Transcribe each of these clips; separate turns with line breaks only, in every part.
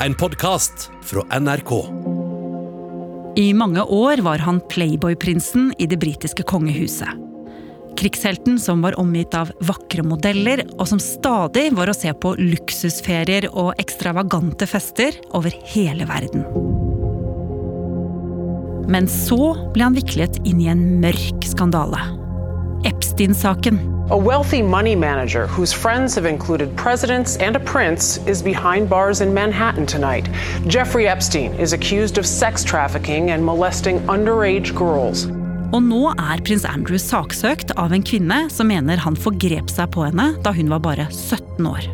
en podkast fra NRK.
I mange år var han playboy-prinsen i det britiske kongehuset. Krigshelten som var omgitt av vakre modeller, og som stadig var å se på luksusferier og ekstravagante fester over hele verden. Men så ble han viklet inn i en mørk skandale. Epstein-saken.
A wealthy money manager whose friends have included presidents and a prince is behind bars in Manhattan tonight. Jeffrey Epstein is accused of sex trafficking and molesting underage girls.
Og nå er prins Andrew saksøkt av en kvinne som mener han forgrep seg på henne da hun var bare 17 år.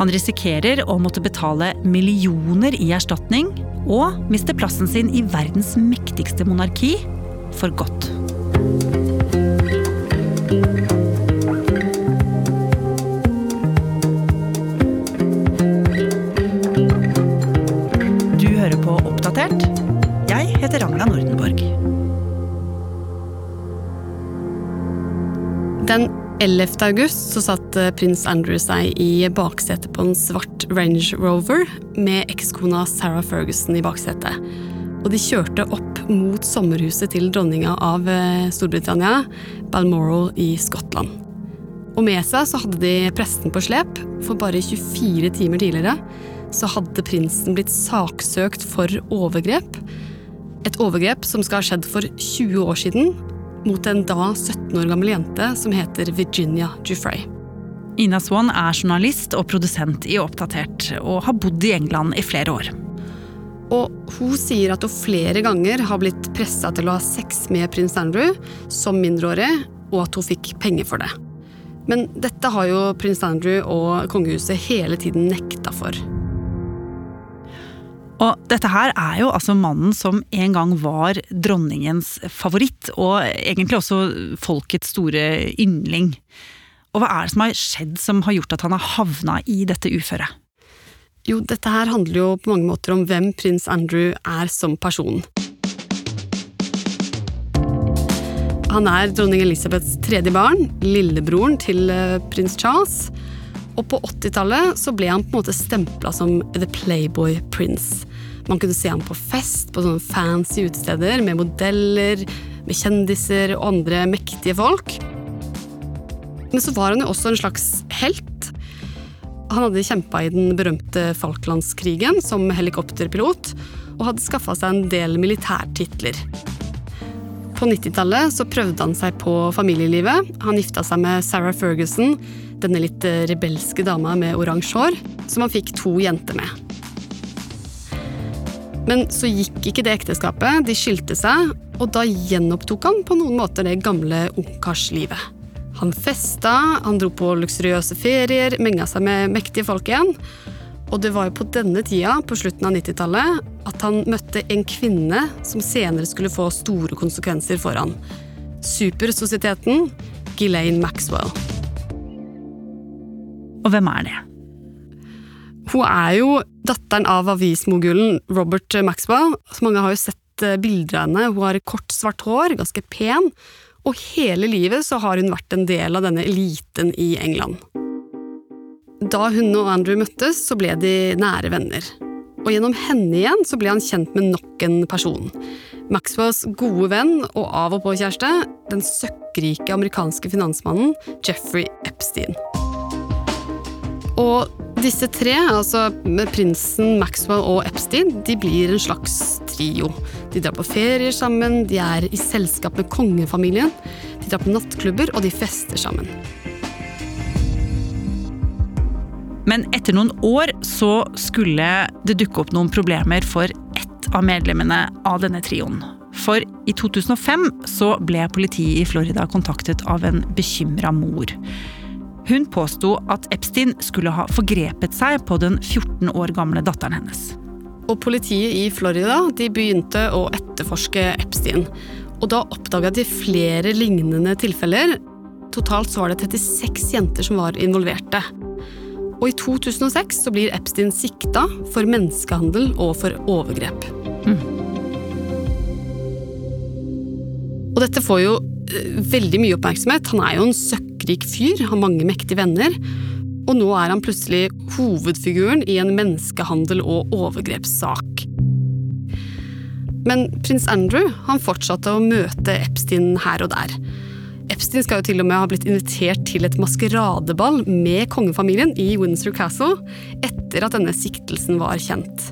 Han risikerer å måtte betale millioner i erstatning og miste plassen sin i verdens mektigste monarki for godt.
11. august så satt eh, prins Andrew seg i baksetet på en svart Range Rover med ekskona Sarah Ferguson i baksetet. Og de kjørte opp mot sommerhuset til dronninga av eh, Storbritannia, Balmoral i Skottland. Og med seg så hadde de presten på slep, for bare 24 timer tidligere så hadde prinsen blitt saksøkt for overgrep. Et overgrep som skal ha skjedd for 20 år siden, mot en da 17 år gammel jente som heter Virginia Jufrey.
Ina Swan er journalist og produsent i Oppdatert, og har bodd i England i flere år.
Og hun sier at hun flere ganger har blitt pressa til å ha sex med prins Andrew som mindreårig, og at hun fikk penger for det. Men dette har jo prins Andrew og kongehuset hele tiden nekta for.
Og dette her er jo altså mannen som en gang var dronningens favoritt, og egentlig også folkets store yndling. Og hva er det som har skjedd som har gjort at han har havna i dette uføret?
Jo, dette her handler jo på mange måter om hvem prins Andrew er som person. Han er dronning Elisabeths tredje barn, lillebroren til eh, prins Charles. Og på 80-tallet så ble han på en måte stempla som the playboy prince. Man kunne se ham på fest på sånne fancy utesteder med modeller, med kjendiser og andre mektige folk. Men så var han jo også en slags helt. Han hadde kjempa i den berømte Falklandskrigen som helikopterpilot, og hadde skaffa seg en del militærtitler. På 90-tallet så prøvde han seg på familielivet. Han gifta seg med Sarah Ferguson, denne litt rebelske dama med oransje hår, som han fikk to jenter med. Men så gikk ikke det ekteskapet, de skilte seg, og da gjenopptok han på noen måter det gamle ungkarslivet. Han festa, han dro på luksuriøse ferier, menga seg med mektige folk igjen. Og det var jo på denne tida, på slutten av 90-tallet, at han møtte en kvinne som senere skulle få store konsekvenser for han. Supersosieteten Ghislaine Maxwell.
Og hvem er det?
Hun er jo datteren av avismogulen Robert Maxwell. Mange har jo sett eh, bilder av henne. Hun har kort, svart hår, ganske pen. Og hele livet så har hun vært en del av denne eliten i England. Da hun og Andrew møttes, så ble de nære venner. Og gjennom henne igjen så ble han kjent med nok en person. Maxwells gode venn og av og på-kjæreste, den søkkrike amerikanske finansmannen Jeffrey Epstein. Og disse tre, altså prinsen, Maxwell og Epstein, de blir en slags trio. De drar på ferier sammen, de er i selskap med kongefamilien, de drar på nattklubber, og de fester sammen.
Men etter noen år så skulle det dukke opp noen problemer for ett av medlemmene av denne trioen. For i 2005 så ble politiet i Florida kontaktet av en bekymra mor. Hun påsto at Epstein skulle ha forgrepet seg på den 14 år gamle datteren hennes.
Og politiet i Florida de begynte å etterforske Epstein. Og da oppdaga de flere lignende tilfeller. Totalt så var det 36 jenter som var involverte. Og i 2006 så blir Epstein sikta for menneskehandel og for overgrep. Mm. Og dette får jo veldig mye oppmerksomhet. Han er jo en søkkrik fyr, har mange mektige venner. Og nå er han plutselig hovedfiguren i en menneskehandel- og overgrepssak. Men prins Andrew han fortsatte å møte Epstein her og der. Epstein skal jo til og med ha blitt invitert til et maskeradeball med kongefamilien i Windsor Castle etter at denne siktelsen var kjent.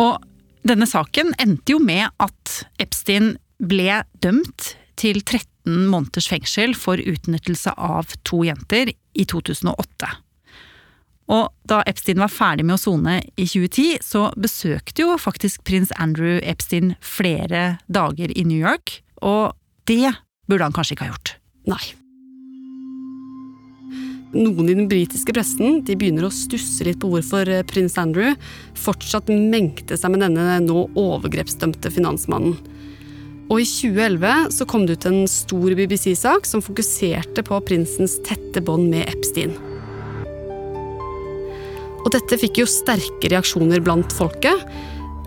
Og denne saken endte jo med at Epstein ble dømt til 13 måneders fengsel for utnyttelse av to jenter i 2008. Og da Epstein var ferdig med å sone i 2010, så besøkte jo faktisk prins Andrew Epstein flere dager i New York, og det burde han kanskje ikke ha gjort.
Nei. Noen i den britiske pressen de begynner å stusse litt på hvorfor eh, prins Andrew fortsatt mengte seg med denne nå overgrepsdømte finansmannen. Og i 2011 så kom det ut en stor BBC-sak som fokuserte på prinsens tette bånd med Epstein. Og dette fikk jo sterke reaksjoner blant folket.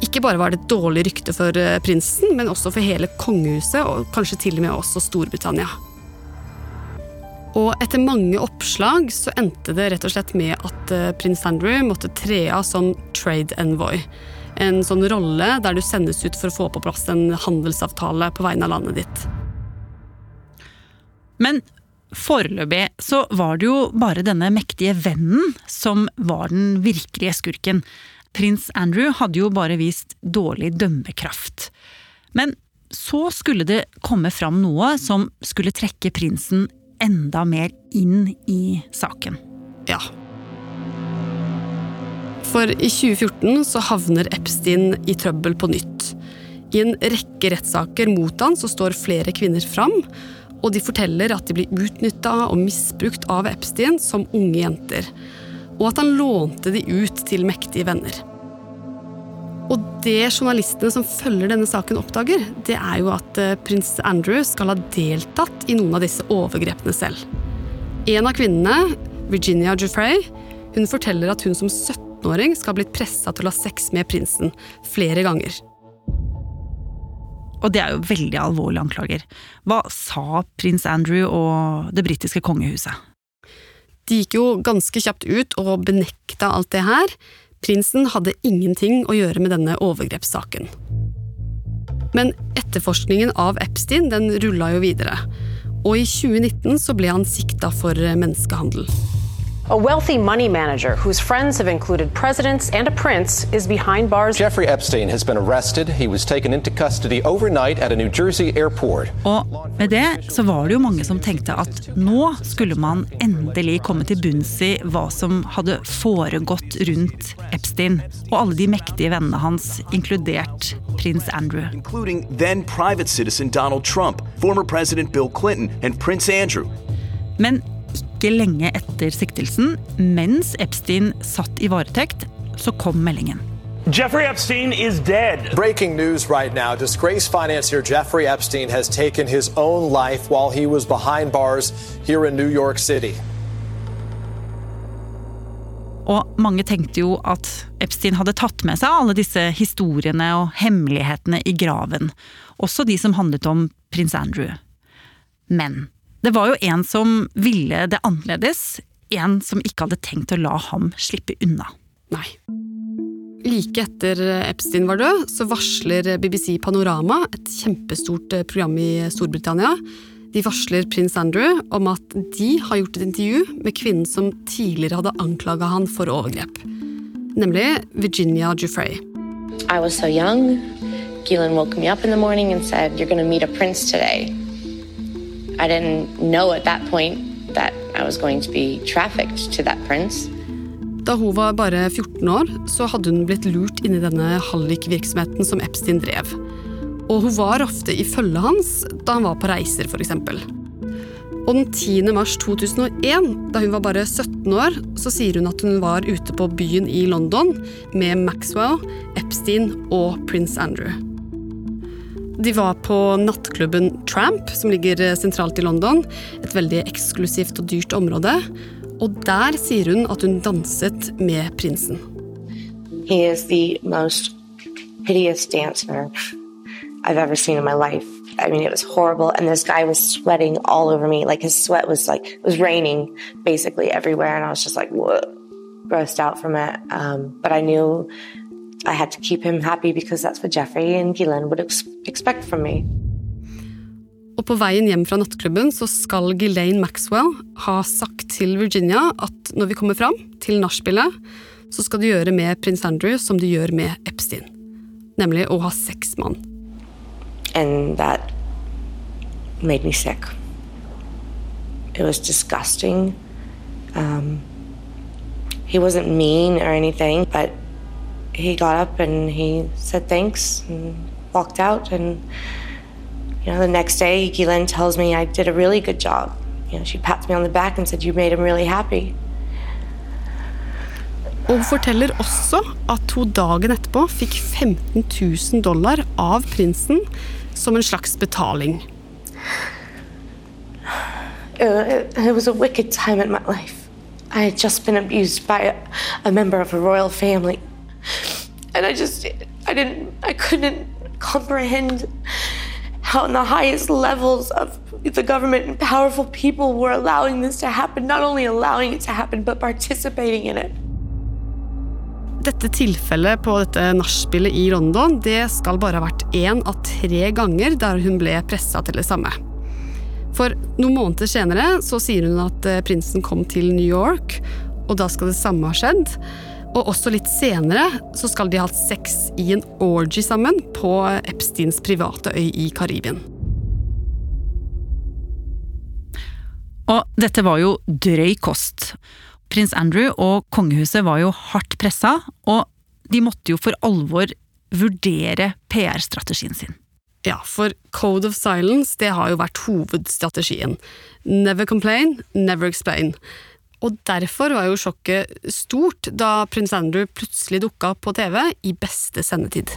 Ikke bare var det et dårlig rykte for eh, prinsen, men også for hele kongehuset, og kanskje til og med også Storbritannia. Og etter mange oppslag så endte det rett og slett med at eh, prins Andrew måtte tre av som trade envoy. En sånn rolle der du sendes ut for å få på plass en handelsavtale på vegne av landet ditt.
Men Foreløpig så var det jo bare denne mektige vennen som var den virkelige skurken. Prins Andrew hadde jo bare vist dårlig dømmekraft. Men så skulle det komme fram noe som skulle trekke prinsen enda mer inn i saken.
Ja. For i 2014 så havner Epstein i trøbbel på nytt. I en rekke rettssaker mot han så står flere kvinner fram, og de forteller at de blir utnytta og misbrukt av Epstein som unge jenter, og at han lånte de ut til mektige venner. Og det journalistene som følger denne saken oppdager, det er jo at eh, prins Andrew skal ha deltatt i noen av disse overgrepene selv. En av kvinnene, Virginia Jeffrey, hun forteller at hun som 17-åring skal ha blitt pressa til å ha sex med prinsen flere ganger.
Og det er jo veldig alvorlige anklager. Hva sa prins Andrew og det britiske kongehuset?
De gikk jo ganske kjapt ut og benekta alt det her. Prinsen hadde ingenting å gjøre med denne overgrepssaken. Men etterforskningen av Epstein den rulla jo videre. Og i 2019 så ble han sikta for menneskehandel.
A wealthy money manager whose friends have included presidents and a prince is behind bars.
Jeffrey Epstein has been arrested. He was taken into custody overnight at a New Jersey airport.
Og med det så var det jo mange som tenkte at nå skulle man endelig komme til bunns i hva som hadde foregått rundt Epstein og alle de mektige vennene hans, inkludert prins Andrew.
Including then private citizen Donald Trump, former president Bill Clinton and Prince Andrew.
Men ikke lenge etter siktelsen, mens Epstein satt i varetekt, så kom meldingen.
Jeffrey Epstein is dead.
Breaking news right now. Disgraced financier Jeffrey Epstein has taken his own life while he was behind bars here in New York City.
Og mange tenkte jo at Epstein hadde tatt med seg alle disse historiene og hemmelighetene i graven. Også de som handlet om prins Andrew. Men det var jo en som ville det annerledes. En som ikke hadde tenkt å la ham slippe unna.
Nei. Like etter Epstein var død, så varsler BBC Panorama, et kjempestort program i Storbritannia, de varsler prins Andrew om at de har gjort et intervju med kvinnen som tidligere hadde anklaga han for overgrep. Nemlig Virginia Giuffre.
I was so young. Gillen woke me up in the morning and said, You're going to meet a prince today. I didn't know at that point that I was going to be trafficked to that prince.
Da hun var bare 14 år, så hadde hun blitt lurt inn i denne hallikvirksomheten som Epstein drev og hun var ofte i følget hans da han var på reiser, f.eks. Og den 10. mars 2001, da hun var bare 17 år, så sier hun at hun var ute på byen i London med Maxwell, Epstein og prins Andrew. De var på nattklubben Tramp, som ligger sentralt i London. Et veldig eksklusivt og dyrt område. Og der sier hun at hun danset med prinsen.
He is the most hideous dancer I've ever seen. I mean, it was horrible. And this guy was sweating all over me. Like his sweat was like, it was raining basically everywhere. And I was just like, what? Grossed out from it. Um, but I knew I had to keep him happy because that's what Jeffrey and Gillen would ex expect from me.
Og på veien hjem fra nattklubben så skal Ghislaine Maxwell ha sagt til Virginia at når vi kommer fram til nachspielet, så skal du gjøre med prins Andrew som du gjør med Epstein. Nemlig å ha seks mann. Og
And that made me sick. It was disgusting. Um, he wasn't mean or anything, but he got up and he said thanks and walked out. And, you know, the next day, Ghislaine tells me I did a really good job. You know, she pats me on the back and said, You made him really happy.
Og hun forteller også at hun dagen etterpå fikk 15 000 dollar av prinsen som en slags betaling.
It, it was a wicked time in my life. I had just been abused by a, a member of a royal family. And I just, I didn't, I couldn't comprehend how, in the highest levels of the government and powerful people were allowing this to happen. Not only allowing it to happen, but participating in it.
Dette tilfellet på dette nachspielet i London det skal bare ha vært én av tre ganger der hun ble pressa til det samme. For noen måneder senere så sier hun at eh, prinsen kom til New York, og da skal det samme ha skjedd. Og også litt senere så skal de ha hatt sex i en orgy sammen på Epsteins private øy i Karibien.
Og dette var jo drøy kost. Prins Andrew og kongehuset var jo hardt pressa, og de måtte jo for alvor vurdere PR-strategien sin.
Ja, for Code of Silence det har jo vært hovedstrategien. Never complain, never explain. Og derfor var jo sjokket stort da prins Andrew plutselig dukka opp på TV i beste sendetid.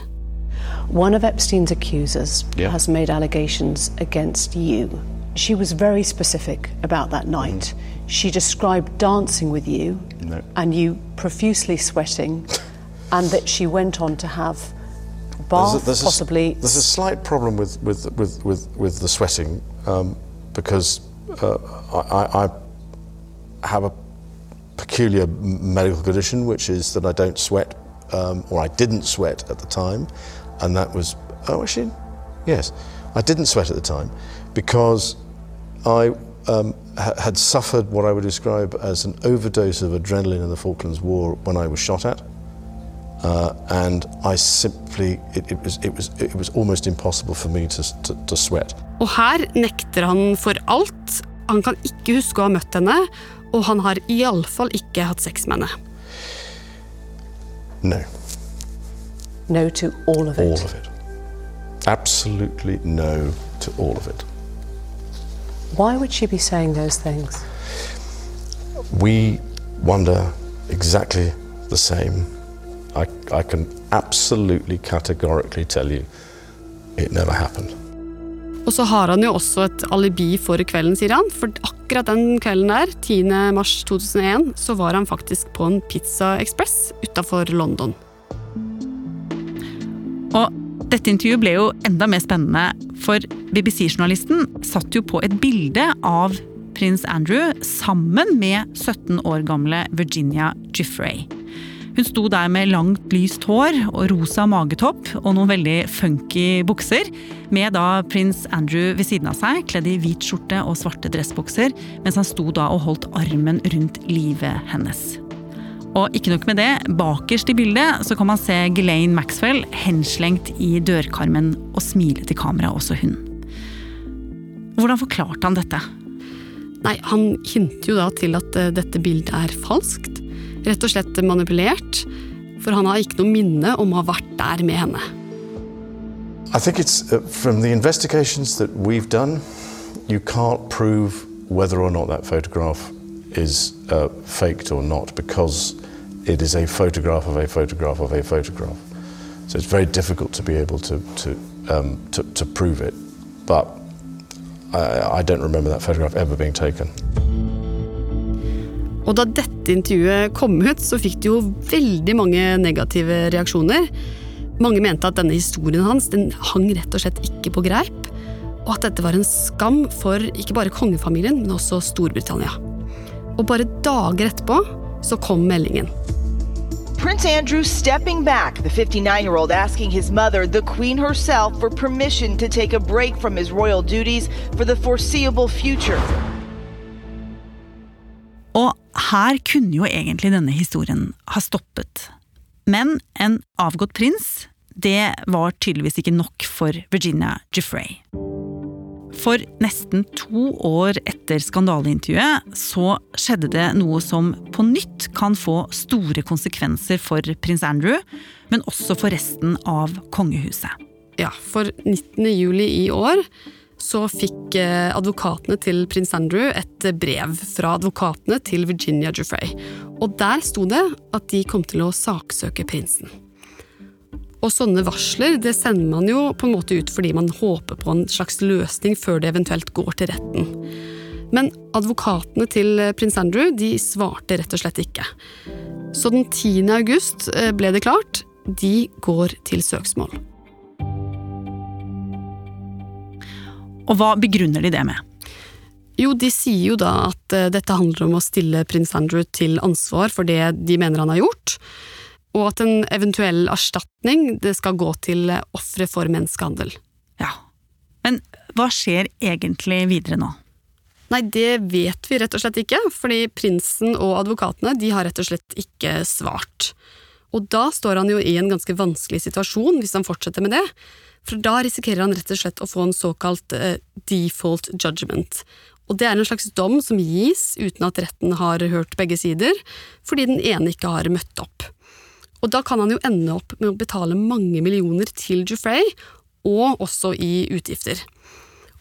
One of Epstein's accusers
Yeah.
has made allegations against you. She was very specific about that night. She described dancing with you
No.
and you profusely sweating, and that she went on to have
There's a, there's a s-
possibly.
there's a slight problem with with with with, with the sweating um, because uh, I, I, I have a peculiar medical condition, which is that I don't sweat, um, or I didn't sweat at the time, and that was oh actually, yes, I didn't sweat at the time because I um, ha- had suffered what I would describe as an overdose of adrenaline in the Falklands War when I was shot at. Uh, and I simply, it, it, was, it, was, it was almost impossible for me to, to, to sweat.
Og her nekter han for alt. Han kan ikke huske å ha møtt henne, og han har iallfall ikke hatt sex med henne.
No,
no to all of it.
all of it. Absolutely no to all of it.
Why would she be saying those things?
We wonder exactly the same. I, I can absolutely categorically tell you it never happened.
Og så har han jo også et alibi for kvelden, sier han. For akkurat den kvelden der, 10. mars 2001, så var han faktisk på en Pizza Express utafor London.
Og dette intervjuet ble jo enda mer spennende, for BBC-journalisten satt jo på et bilde av prins Andrew sammen med 17 år gamle Virginia Giffrey. Hun sto der med langt, lyst hår og rosa magetopp og noen veldig funky bukser, med da prins Andrew ved siden av seg, kledd i hvit skjorte og svarte dressbukser, mens han sto da og holdt armen rundt livet hennes. Og ikke nok med det, bakerst i bildet så kan man se Ghislaine Maxwell henslengt i dørkarmen og smile til kamera, også hun. Hvordan forklarte han dette?
Nei, han hinter jo da til at eh, dette bildet er falskt. Rett og slett manipulert. For han har ikke noe minne om å ha vært der med henne.
I think it's uh, from the investigations that we've done, you can't prove whether or not that photograph is uh, faked or not because it is a photograph of a photograph of a photograph. So it's very difficult to be able to, to, um, to, to prove it. But I, I don't remember that photograph ever being taken.
Og da dette intervjuet kom ut, så fikk det jo veldig mange negative reaksjoner. Mange mente at denne historien hans den hang rett og slett ikke på greip. og at dette var en skam for ikke bare kongefamilien, men også Storbritannia. Og bare dager etterpå så kom meldingen.
Prince Andrew stepping back, the 59 year old asking his mother, the Queen herself, for permission to take a break from his royal duties for the foreseeable future.
Her kunne jo egentlig denne historien ha stoppet. Men en avgått prins, det var tydeligvis ikke nok for Virginia Jeffrey. For nesten to år etter skandaleintervjuet så skjedde det noe som på nytt kan få store konsekvenser for prins Andrew, men også for resten av kongehuset.
Ja, for 19. juli i år så fikk eh, advokatene til prins Andrew et brev fra advokatene til Virginia Giuffre. Og der sto det at de kom til å saksøke prinsen. Og sånne varsler det sender man jo på en måte ut fordi man håper på en slags løsning før det eventuelt går til retten. Men advokatene til prins Andrew de svarte rett og slett ikke. Så den 10. august eh, ble det klart. De går til søksmål.
Og hva begrunner de det med?
Jo, de sier jo da at uh, dette handler om å stille prins Andrew til ansvar for det de mener han har gjort, og at en eventuell erstatning det skal gå til uh, ofre for menneskehandel.
Ja, men hva skjer egentlig videre nå?
Nei, det vet vi rett og slett ikke, fordi prinsen og advokatene de har rett og slett ikke svart. Og da står han jo i en ganske vanskelig situasjon hvis han fortsetter med det. For da risikerer han rett og slett å få en såkalt uh, default judgment. Og det er en slags dom som gis uten at retten har hørt begge sider, fordi den ene ikke har møtt opp. Og da kan han jo ende opp med å betale mange millioner til Jufrey, og også i utgifter.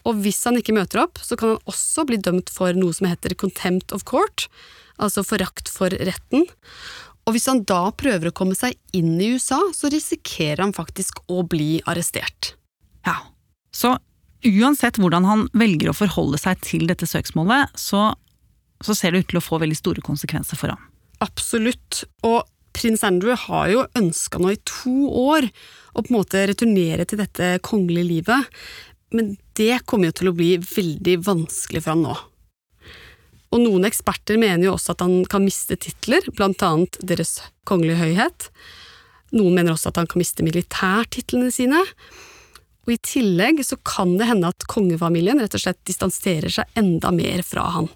Og hvis han ikke møter opp, så kan han også bli dømt for noe som heter contempt of court, altså forakt for retten. Og hvis han da prøver å komme seg inn i USA, så risikerer han faktisk å bli arrestert.
Ja, så uansett hvordan han velger å forholde seg til dette søksmålet, så, så ser det ut til å få veldig store konsekvenser for ham.
Absolutt. Og prins Andrew har jo ønska nå i to år å på en måte returnere til dette kongelige livet, men det kommer jo til å bli veldig vanskelig for ham nå. Og noen eksperter mener jo også at han kan miste titler, blant annet Deres Kongelige Høyhet. Noen mener også at han kan miste militærtitlene sine. Og I tillegg så kan det hende at kongefamilien rett og slett distanserer seg enda mer fra han.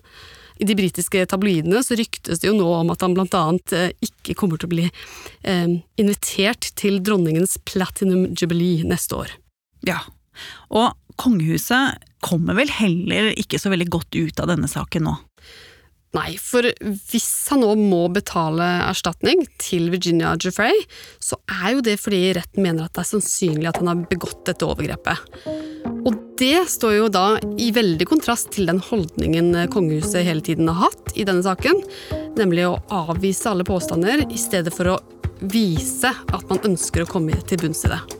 I de britiske tabloidene så ryktes det jo nå om at han blant annet eh, ikke kommer til å bli eh, invitert til dronningens Platinum Jubilee neste år.
Ja, og kongehuset kommer vel heller ikke så veldig godt ut av denne saken nå.
Nei, for hvis han nå må betale erstatning til Virginia Giuffre, så er jo det fordi retten mener at det er sannsynlig at han har begått dette overgrepet. Og det står jo da i veldig kontrast til den holdningen kongehuset hele tiden har hatt i denne saken, nemlig å avvise alle påstander i stedet for å vise at man ønsker å komme til bunns i det.